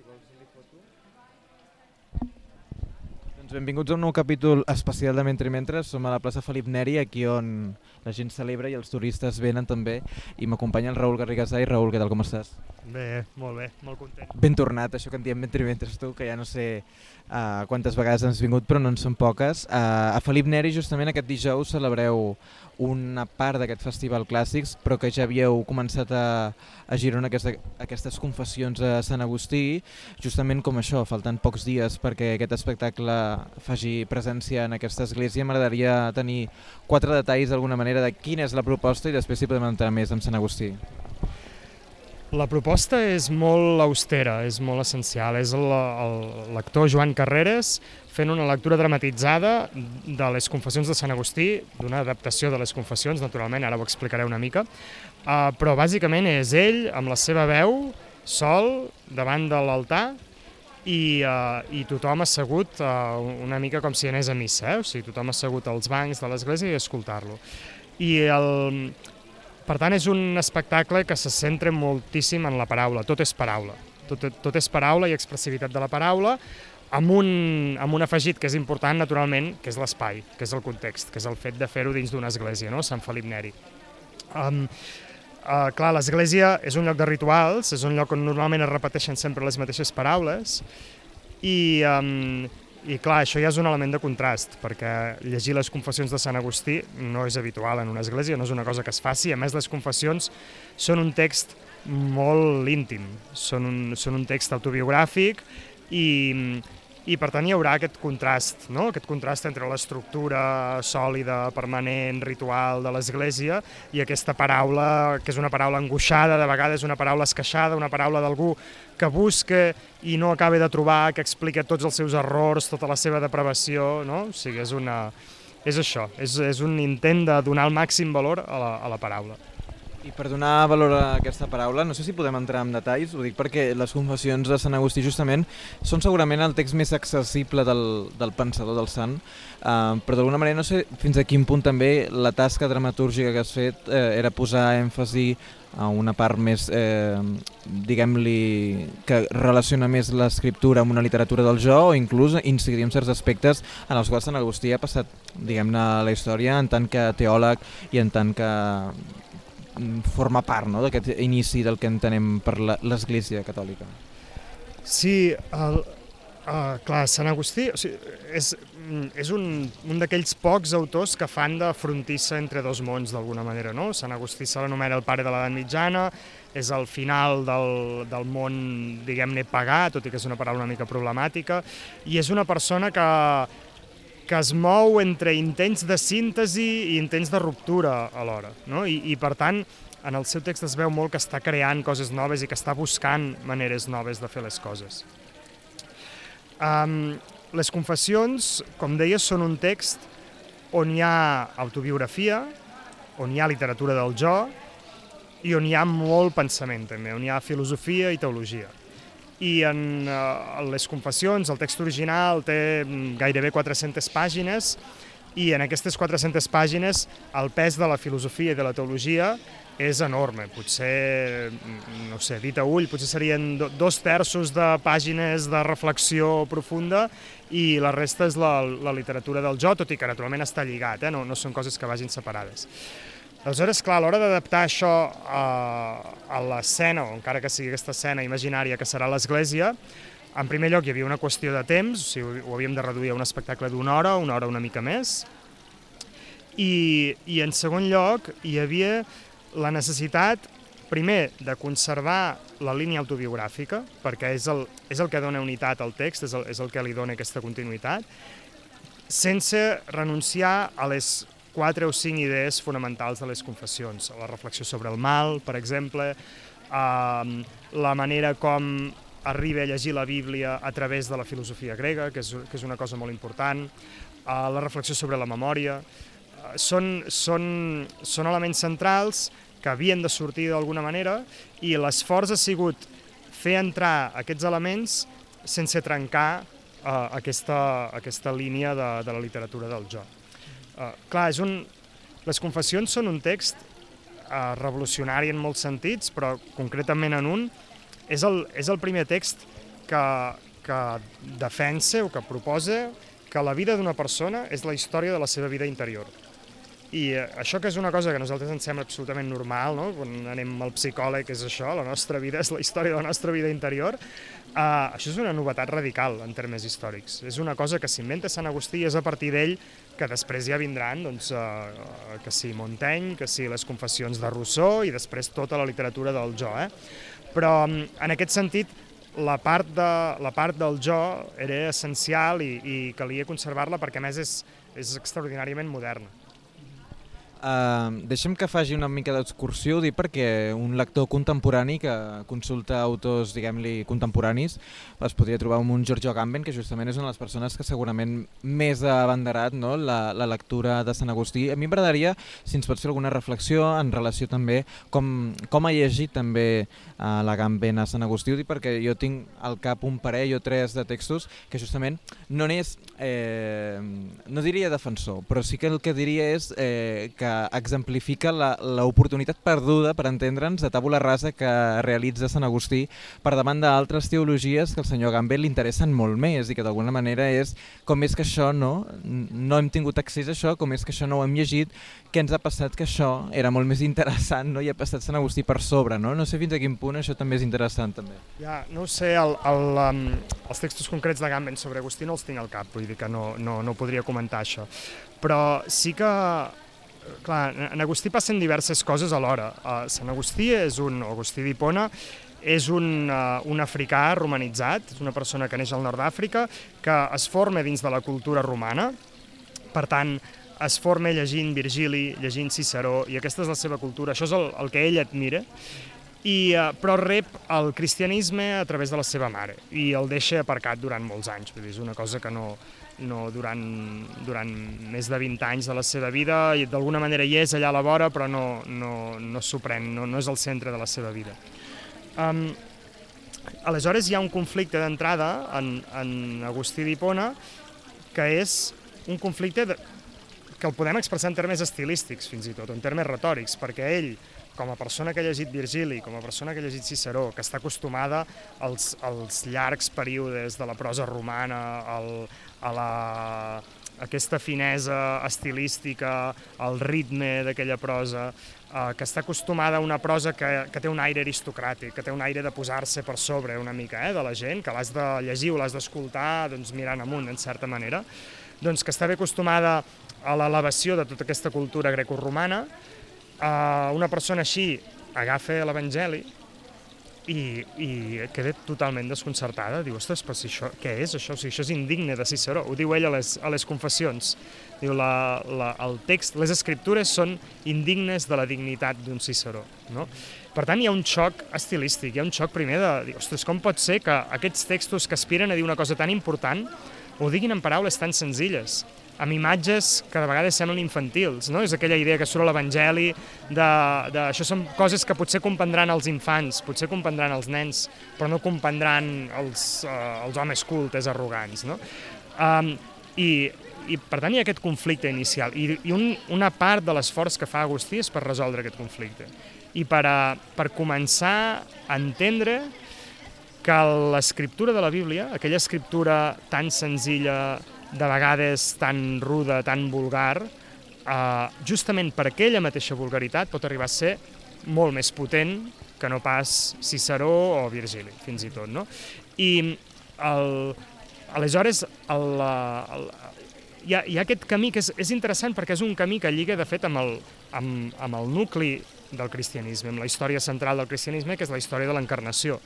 igualzinho ele for tu. Doncs benvinguts a un nou capítol especial de Mentre Mentre. Som a la plaça Felip Neri, aquí on la gent celebra i els turistes venen també. I m'acompanya el Raül Garrigasà. I Raül, què tal, com estàs? Bé, molt bé, molt content. Ben tornat, això que en diem Mentre Mentre tu, que ja no sé uh, quantes vegades has vingut, però no en són poques. Uh, a Felip Neri, justament aquest dijous, celebreu una part d'aquest festival clàssics, però que ja havíeu començat a, a Girona aquesta, aquestes confessions a Sant Agustí, justament com això, faltant pocs dies perquè aquest espectacle faci presència en aquesta església. M'agradaria tenir quatre detalls d'alguna manera de quina és la proposta i després si podem entrar més en Sant Agustí. La proposta és molt austera, és molt essencial. És l'actor Joan Carreras fent una lectura dramatitzada de les confessions de Sant Agustí, d'una adaptació de les confessions, naturalment, ara ho explicaré una mica, uh, però bàsicament és ell, amb la seva veu, sol, davant de l'altar, i, uh, i tothom assegut uh, una mica com si anés a missa, eh? o sigui, tothom assegut als bancs de l'església i escoltar-lo. I el, per tant, és un espectacle que se centra moltíssim en la paraula, tot és paraula. Tot, tot és paraula i expressivitat de la paraula, amb un, amb un afegit que és important, naturalment, que és l'espai, que és el context, que és el fet de fer-ho dins d'una església, no? Sant Felip Neri. Um, uh, clar, l'església és un lloc de rituals, és un lloc on normalment es repeteixen sempre les mateixes paraules, i, um, i clar, això ja és un element de contrast, perquè llegir les confessions de Sant Agustí no és habitual en una església, no és una cosa que es faci, a més les confessions són un text molt íntim, són un, són un text autobiogràfic i, i per tant hi haurà aquest contrast, no? aquest contrast entre l'estructura sòlida, permanent, ritual de l'Església i aquesta paraula, que és una paraula angoixada, de vegades una paraula esqueixada, una paraula d'algú que busca i no acaba de trobar, que explica tots els seus errors, tota la seva depravació, no? o sigui, és, una, és això, és, és un intent de donar el màxim valor a la, a la paraula. I per donar valor a aquesta paraula, no sé si podem entrar en detalls, ho dic perquè les confessions de Sant Agustí justament són segurament el text més accessible del, del pensador del sant, uh, però d'alguna manera no sé fins a quin punt també la tasca dramatúrgica que has fet eh, era posar èmfasi a una part més, eh, diguem-li, que relaciona més l'escriptura amb una literatura del jo o inclús incidir en certs aspectes en els quals Sant Agustí ha passat, diguem-ne, la història en tant que teòleg i en tant que forma part no, d'aquest inici del que entenem per l'Església Catòlica. Sí, el, uh, clar, Sant Agustí o sigui, és, mm, és un, un d'aquells pocs autors que fan de frontissa entre dos mons d'alguna manera. No? Sant Agustí se l'anomena el pare de l'edat mitjana, és el final del, del món, diguem-ne, pagà, tot i que és una paraula una mica problemàtica, i és una persona que, que es mou entre intents de síntesi i intents de ruptura alhora. No? I, I, per tant, en el seu text es veu molt que està creant coses noves i que està buscant maneres noves de fer les coses. Um, les confessions, com deia, són un text on hi ha autobiografia, on hi ha literatura del jo i on hi ha molt pensament també, on hi ha filosofia i teologia i en uh, les confessions, el text original té mm, gairebé 400 pàgines i en aquestes 400 pàgines el pes de la filosofia i de la teologia és enorme. Potser, mm, no sé, dit a ull, potser serien dos terços de pàgines de reflexió profunda i la resta és la, la literatura del jo, tot i que naturalment està lligat, eh? no, no són coses que vagin separades. Aleshores, clar, a l'hora d'adaptar això a, a l'escena, o encara que sigui aquesta escena imaginària que serà l'església, en primer lloc hi havia una qüestió de temps, o sigui, ho havíem de reduir a un espectacle d'una hora, una hora una mica més, i, i en segon lloc hi havia la necessitat, primer, de conservar la línia autobiogràfica, perquè és el, és el que dona unitat al text, és el, és el que li dona aquesta continuïtat, sense renunciar a les quatre o cinc idees fonamentals de les confessions. La reflexió sobre el mal, per exemple, eh, la manera com arriba a llegir la Bíblia a través de la filosofia grega, que és, que és una cosa molt important, eh, la reflexió sobre la memòria, eh, són, són, són elements centrals que havien de sortir d'alguna manera i l'esforç ha sigut fer entrar aquests elements sense trencar uh, aquesta, aquesta línia de, de la literatura del joc. Uh, clar, és un... les confessions són un text uh, revolucionari en molts sentits, però concretament en un, és el, és el primer text que, que defensa o que proposa que la vida d'una persona és la història de la seva vida interior. I eh, això que és una cosa que a nosaltres ens sembla absolutament normal, no? quan anem al psicòleg és això, la nostra vida és la història de la nostra vida interior, uh, això és una novetat radical en termes històrics. És una cosa que s'inventa Sant Agustí i és a partir d'ell que després ja vindran, doncs, uh, que sí Montaigne, que sí les confessions de Rousseau i després tota la literatura del jo. Eh? Però en aquest sentit, la part, de, la part del jo era essencial i, i calia conservar-la perquè a més és, és extraordinàriament moderna. Uh, deixem que faci una mica d'excursió, dic perquè un lector contemporani que consulta autors, diguem-li, contemporanis, es podria trobar amb un Giorgio Agamben, que justament és una de les persones que segurament més ha abanderat no? la, la lectura de Sant Agustí. A mi m'agradaria, si ens pots fer alguna reflexió en relació també com, com ha llegit també uh, l'Agamben a Sant Agustí, dic perquè jo tinc al cap un parell o tres de textos que justament no n'és, eh, no diria defensor, però sí que el que diria és eh, que que exemplifica l'oportunitat perduda, per entendre'ns, de tàbula rasa que realitza Sant Agustí per davant d'altres teologies que el senyor Gambel li interessen molt més i que d'alguna manera és com és que això no, no hem tingut accés a això, com és que això no ho hem llegit, què ens ha passat que això era molt més interessant no? i ha passat Sant Agustí per sobre. No, no sé fins a quin punt això també és interessant. també. Ja, no ho sé, el, el, um, els textos concrets de Gamben sobre Agustí no els tinc al cap, vull dir que no, no, no podria comentar això. Però sí que clar, en Agustí passen diverses coses alhora. Uh, Sant Agustí és un, Agustí d'Hipona, és un, uh, un africà romanitzat, és una persona que neix al nord d'Àfrica, que es forma dins de la cultura romana, per tant, es forma llegint Virgili, llegint Ciceró, i aquesta és la seva cultura, això és el, el que ell admira, i, uh, però rep el cristianisme a través de la seva mare i el deixa aparcat durant molts anys, és una cosa que no, no durant, durant més de 20 anys de la seva vida, i d'alguna manera hi és allà a la vora, però no, no, no s'ho pren, no, no és el centre de la seva vida. Um, aleshores hi ha un conflicte d'entrada en, en Agustí d'Hipona que és un conflicte de, que el podem expressar en termes estilístics fins i tot, en termes retòrics, perquè ell com a persona que ha llegit Virgili, com a persona que ha llegit Ciceró, que està acostumada als, als llargs períodes de la prosa romana, al, a la, aquesta finesa estilística, al ritme d'aquella prosa, eh, que està acostumada a una prosa que, que té un aire aristocràtic, que té un aire de posar-se per sobre una mica eh, de la gent, que l'has de llegir o l'has d'escoltar doncs, mirant amunt, en certa manera, doncs que està bé acostumada a l'elevació de tota aquesta cultura grecorromana, Uh, una persona així agafa l'Evangeli i, i queda totalment desconcertada. Diu, ostres, però si això, què és això? O sigui, això és indigne de Ciceró. Ho diu ell a les, a les confessions. Diu, la, la, el text, les escriptures són indignes de la dignitat d'un Ciceró. No? Per tant, hi ha un xoc estilístic, hi ha un xoc primer de dir, ostres, com pot ser que aquests textos que aspiren a dir una cosa tan important ho diguin en paraules tan senzilles? Amb imatges que de vegades semblen infantils, no? És aquella idea que surt a l'Evangeli de, de... Això són coses que potser comprendran els infants, potser comprendran els nens, però no comprendran els, uh, els homes cultes arrogants, no? Um, i, i per tant hi ha aquest conflicte inicial i, i un, una part de l'esforç que fa Agustí és per resoldre aquest conflicte i per, a, per començar a entendre que l'escriptura de la Bíblia, aquella escriptura tan senzilla, de vegades tan ruda, tan vulgar, eh, justament per aquella mateixa vulgaritat pot arribar a ser molt més potent que no pas Ciceró o Virgili, fins i tot. No? I el, aleshores el, el, hi, ha, hi ha aquest camí que és, és interessant perquè és un camí que lliga de fet amb el, amb, amb el nucli del cristianisme, amb la història central del cristianisme, que és la història de l'encarnació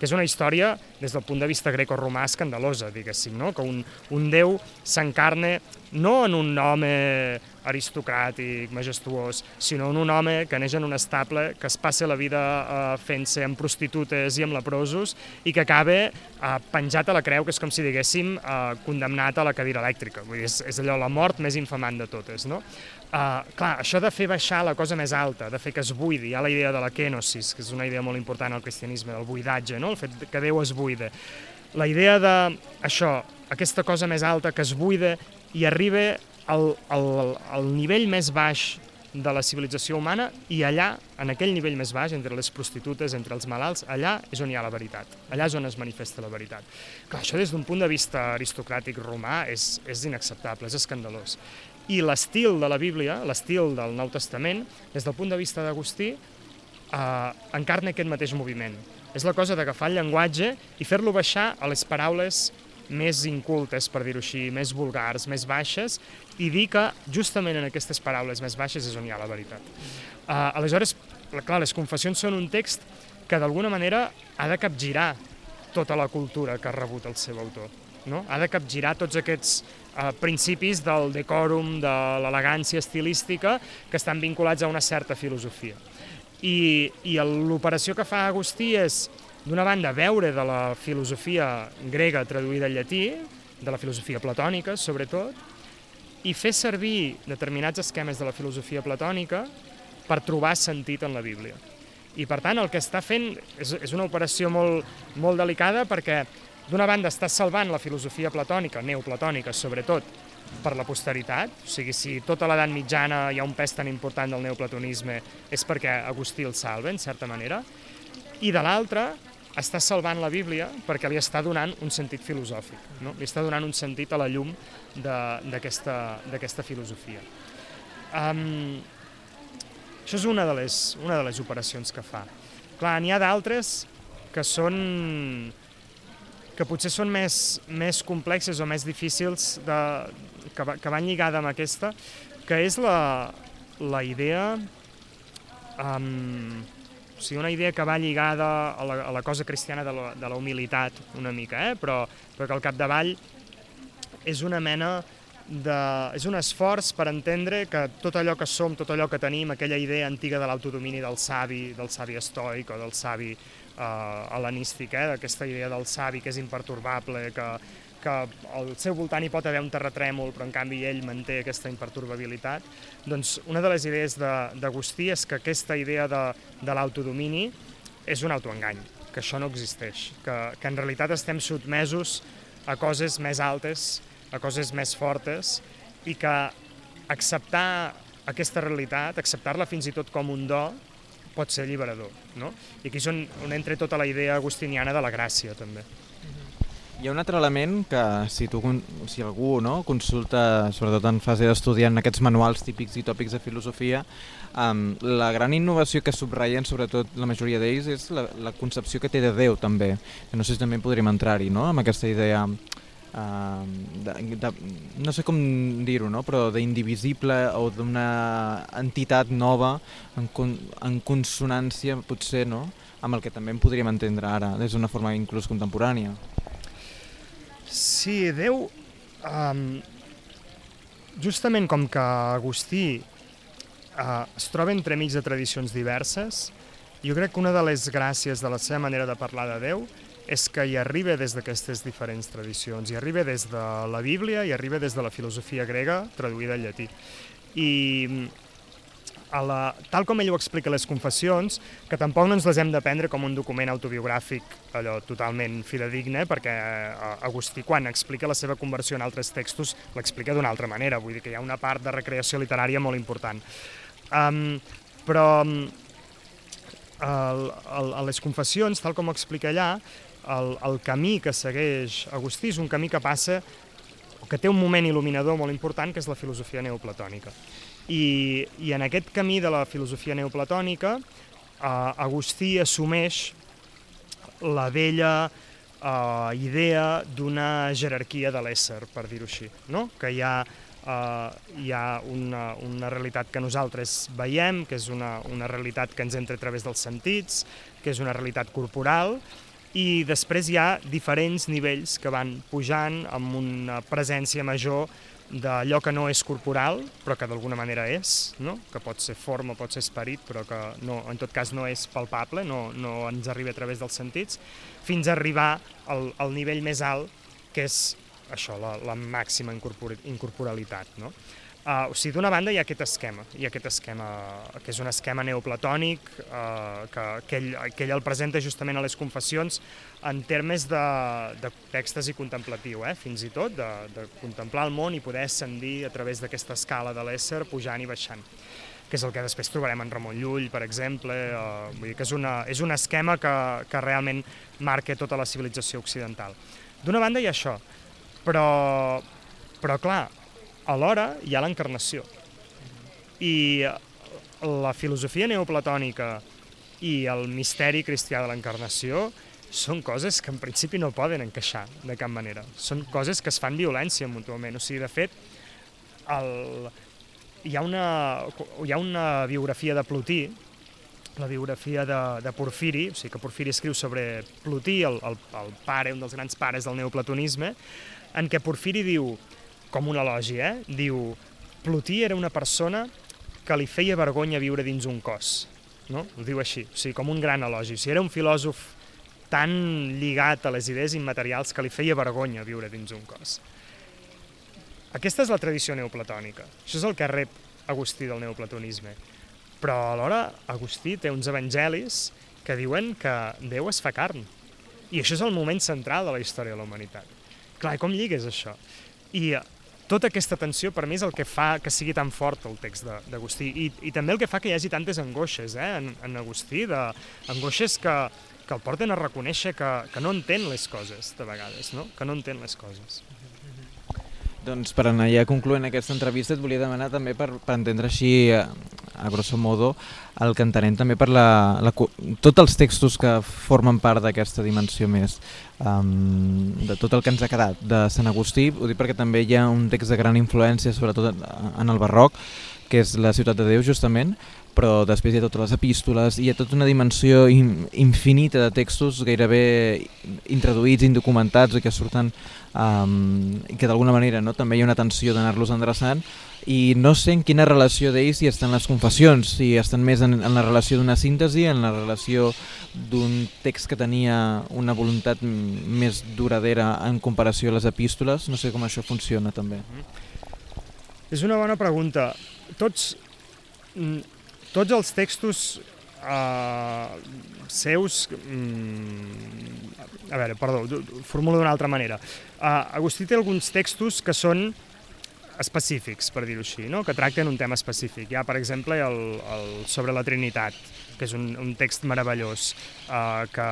que és una història, des del punt de vista greco-romà, escandalosa, diguéssim, no? que un, un déu s'encarna no en un home aristocràtic, majestuós, sinó en un home que neix en un estable, que es passa la vida eh, fent-se amb prostitutes i amb leprosos i que acaba eh, penjat a la creu, que és com si diguéssim eh, condemnat a la cadira elèctrica. Vull dir, és, és allò la mort més infamant de totes. No? Uh, clar, això de fer baixar la cosa més alta, de fer que es buidi, hi ha la idea de la kenosis, que és una idea molt important al cristianisme, del buidatge, no? El fet que Déu es buida. La idea de això, aquesta cosa més alta que es buida i arriba al, al, al nivell més baix de la civilització humana i allà, en aquell nivell més baix, entre les prostitutes, entre els malalts, allà és on hi ha la veritat, allà és on es manifesta la veritat. Clar, això des d'un punt de vista aristocràtic romà és, és inacceptable, és escandalós. I l'estil de la Bíblia, l'estil del Nou Testament, des del punt de vista d'Agustí, eh, encarna aquest mateix moviment. És la cosa d'agafar el llenguatge i fer-lo baixar a les paraules més incultes, per dir-ho així, més vulgars, més baixes, i dir que justament en aquestes paraules més baixes és on hi ha la veritat. Uh, aleshores, clar, les confessions són un text que d'alguna manera ha de capgirar tota la cultura que ha rebut el seu autor. No? Ha de capgirar tots aquests uh, principis del decòrum, de l'elegància estilística, que estan vinculats a una certa filosofia. I, i l'operació que fa Agustí és d'una banda, veure de la filosofia grega traduïda al llatí, de la filosofia platònica, sobretot, i fer servir determinats esquemes de la filosofia platònica per trobar sentit en la Bíblia. I, per tant, el que està fent és, és una operació molt, molt delicada perquè, d'una banda, està salvant la filosofia platònica, neoplatònica, sobretot, per la posteritat, o sigui, si tota l'edat mitjana hi ha un pes tan important del neoplatonisme és perquè Agustí el salva, en certa manera, i de l'altra, està salvant la Bíblia perquè li està donant un sentit filosòfic, no? li està donant un sentit a la llum d'aquesta filosofia. Um, això és una de, les, una de les operacions que fa. Clar, n'hi ha d'altres que són que potser són més, més complexes o més difícils de, que, que van lligada amb aquesta, que és la, la idea um, o sigui, una idea que va lligada a la, a la cosa cristiana de la, de la humilitat una mica, eh? però, però que al capdavall és una mena de, és un esforç per entendre que tot allò que som, tot allò que tenim, aquella idea antiga de l'autodomini del savi, del savi estoic o del savi eh, helenístic, eh, d'aquesta idea del savi que és imperturbable, que, que al seu voltant hi pot haver un terratrèmol, però en canvi ell manté aquesta imperturbabilitat, doncs una de les idees d'Agustí és que aquesta idea de, de l'autodomini és un autoengany, que això no existeix, que, que en realitat estem sotmesos a coses més altes, a coses més fortes, i que acceptar aquesta realitat, acceptar-la fins i tot com un do, pot ser alliberador. No? I aquí és on, on entra tota la idea agustiniana de la gràcia, també. Hi ha un altre element que si, tu, si algú no, consulta, sobretot en fase d'estudiant, aquests manuals típics i tòpics de filosofia, um, la gran innovació que subratllen, sobretot la majoria d'ells, és la, la concepció que té de Déu també. No sé si també podríem entrar-hi, no?, amb aquesta idea De, de, no sé com dir-ho, no? però d'indivisible o d'una entitat nova en, con, en consonància potser no? amb el que també en podríem entendre ara des d'una forma inclús contemporània. Sí, Déu... Um, justament com que Agustí uh, es troba entremig de tradicions diverses, jo crec que una de les gràcies de la seva manera de parlar de Déu és que hi arriba des d'aquestes diferents tradicions, hi arriba des de la Bíblia, i arriba des de la filosofia grega traduïda al llatí. I a la, tal com ell ho explica les confessions, que tampoc no ens les hem de prendre com un document autobiogràfic allò totalment fidedigne, perquè eh, Agustí, quan explica la seva conversió en altres textos, l'explica d'una altra manera, vull dir que hi ha una part de recreació literària molt important. Um, però el, el, a les confessions, tal com ho explica allà, el, el camí que segueix Agustí és un camí que passa que té un moment il·luminador molt important, que és la filosofia neoplatònica. I, i en aquest camí de la filosofia neoplatònica, eh, Agustí assumeix la vella eh, idea d'una jerarquia de l'ésser, per dir-ho així, no? que hi ha, eh, hi ha una, una realitat que nosaltres veiem, que és una, una realitat que ens entra a través dels sentits, que és una realitat corporal, i després hi ha diferents nivells que van pujant amb una presència major d'allò que no és corporal, però que d'alguna manera és, no? que pot ser forma, pot ser esperit, però que no, en tot cas no és palpable, no, no ens arriba a través dels sentits, fins a arribar al, al nivell més alt, que és això, la, la màxima incorporalitat. No? Uh, o sigui, d'una banda hi ha aquest esquema, hi ha aquest esquema que és un esquema neoplatònic, uh, que, que, ell, que ell el presenta justament a les confessions en termes de, de d'èxtasi contemplatiu, eh? fins i tot, de, de contemplar el món i poder ascendir a través d'aquesta escala de l'ésser, pujant i baixant. que és el que després trobarem en Ramon Llull, per exemple, o, vull dir que és, una, és un esquema que, que realment marca tota la civilització occidental. D'una banda hi ha això, però, però clar, alhora hi ha l'encarnació. I la filosofia neoplatònica i el misteri cristià de l'encarnació són coses que en principi no poden encaixar de cap manera. Són coses que es fan violència mútuament. O sigui, de fet, el... hi, ha una, hi ha una biografia de Plotí, la biografia de, de Porfiri, o sigui que Porfiri escriu sobre Plotí, el, el, el pare, un dels grans pares del neoplatonisme, en què Porfiri diu, com un elogi, eh? diu Plotí era una persona que li feia vergonya viure dins un cos, no? Ho diu així, o sigui, com un gran elogi. O sigui, era un filòsof tan lligat a les idees immaterials que li feia vergonya viure dins un cos. Aquesta és la tradició neoplatònica. Això és el que rep Agustí del neoplatonisme. Però alhora Agustí té uns evangelis que diuen que Déu es fa carn. I això és el moment central de la història de la humanitat. Clar, com lligues això? I tota aquesta tensió per mi és el que fa que sigui tan fort el text d'Agustí I, i també el que fa que hi hagi tantes angoixes eh, en, en Agustí, de, angoixes que, que el porten a reconèixer que, que no entén les coses de vegades, no? que no entén les coses. Doncs per anar ja concloent aquesta entrevista et volia demanar també per, per entendre així a, a grosso modo el que entenem també per la, la, tots els textos que formen part d'aquesta dimensió més um, de tot el que ens ha quedat de Sant Agustí, ho dic perquè també hi ha un text de gran influència sobretot en el barroc que és la ciutat de Déu justament però després hi ha totes les epístoles, hi ha tota una dimensió in, infinita de textos gairebé introduïts, indocumentats i que surten um, que d'alguna manera no, també hi ha una tensió d'anar-los endreçant i no sé en quina relació d'ells hi estan les confessions, si estan més en, en la relació d'una síntesi, en la relació d'un text que tenia una voluntat més duradera en comparació a les epístoles, no sé com això funciona també. És una bona pregunta. Tots tots els textos uh, seus... Mm, a veure, perdó, formulo d'una altra manera. Uh, Agustí té alguns textos que són específics, per dir-ho així, no? que tracten un tema específic. Hi ha, per exemple, el, el sobre la Trinitat, que és un, un text meravellós, uh, que,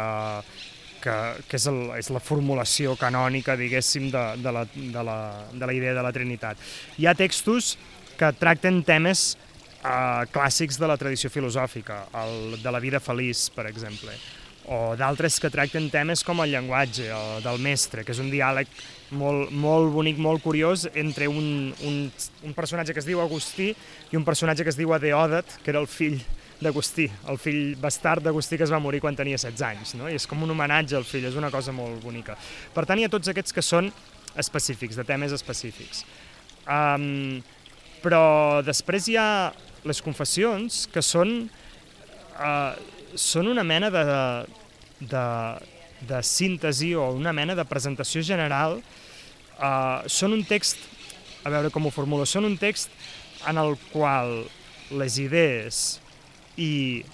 que, que és, el, és la formulació canònica, diguéssim, de, de, la, de, la, de la idea de la Trinitat. Hi ha textos que tracten temes uh, clàssics de la tradició filosòfica, el de la vida feliç, per exemple, o d'altres que tracten temes com el llenguatge, el del mestre, que és un diàleg molt, molt bonic, molt curiós, entre un, un, un personatge que es diu Agustí i un personatge que es diu Adeòdat, que era el fill d'Agustí, el fill bastard d'Agustí que es va morir quan tenia 16 anys, no? i és com un homenatge al fill, és una cosa molt bonica. Per tant, hi ha tots aquests que són específics, de temes específics. Um, però després hi ha les confessions, que són, uh, són una mena de, de, de síntesi o una mena de presentació general, uh, són un text, a veure com ho formulo, són un text en el qual les idees i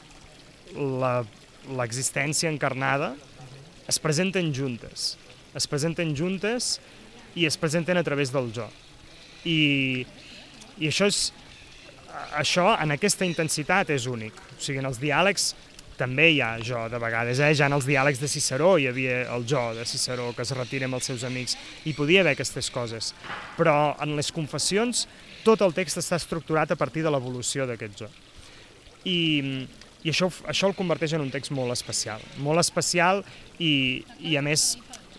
l'existència encarnada es presenten juntes, es presenten juntes i es presenten a través del jo. I, i això és, això, en aquesta intensitat, és únic. O sigui, en els diàlegs també hi ha jo de vegades, eh? ja en els diàlegs de Ciceró hi havia el jo de Ciceró que es retira amb els seus amics, i podia haver aquestes coses, però en les confessions tot el text està estructurat a partir de l'evolució d'aquest jo. I, i això, això el converteix en un text molt especial, molt especial i, i a més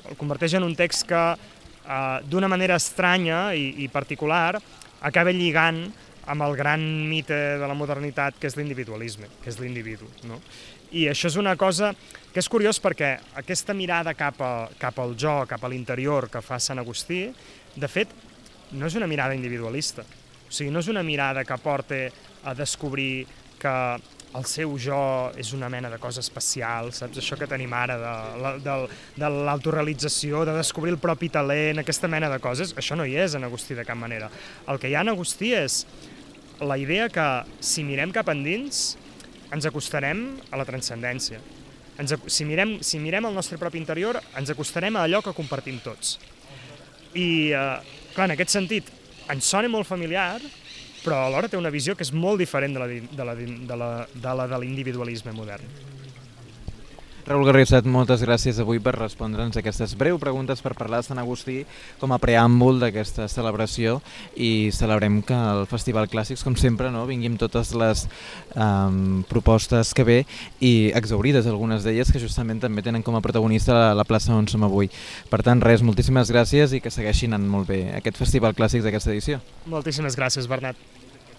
el converteix en un text que eh, d'una manera estranya i, i particular acaba lligant amb el gran mite de la modernitat que és l'individualisme, que és l'individu. No? I això és una cosa que és curiós perquè aquesta mirada cap, a, cap al jo, cap a l'interior que fa Sant Agustí, de fet, no és una mirada individualista. O sigui, no és una mirada que porta a descobrir que el seu jo és una mena de cosa especial, saps? Això que tenim ara de, de, de l'autorealització, de descobrir el propi talent, aquesta mena de coses, això no hi és en Agustí de cap manera. El que hi ha en Agustí és la idea que si mirem cap endins ens acostarem a la transcendència. Ens, si, mirem, si mirem el nostre propi interior, ens acostarem a allò que compartim tots. I, eh, clar, en aquest sentit, ens sona molt familiar però alhora té una visió que és molt diferent de la de la de la de l'individualisme modern. Raül Garrissat, moltes gràcies avui per respondre'ns aquestes breu preguntes per parlar de Sant Agustí com a preàmbul d'aquesta celebració i celebrem que el Festival Clàssics, com sempre, no, vingui amb totes les um, propostes que ve i exaurides algunes d'elles que justament també tenen com a protagonista la, la plaça on som avui. Per tant, res, moltíssimes gràcies i que segueixin anant molt bé aquest Festival Clàssics d'aquesta edició. Moltíssimes gràcies, Bernat.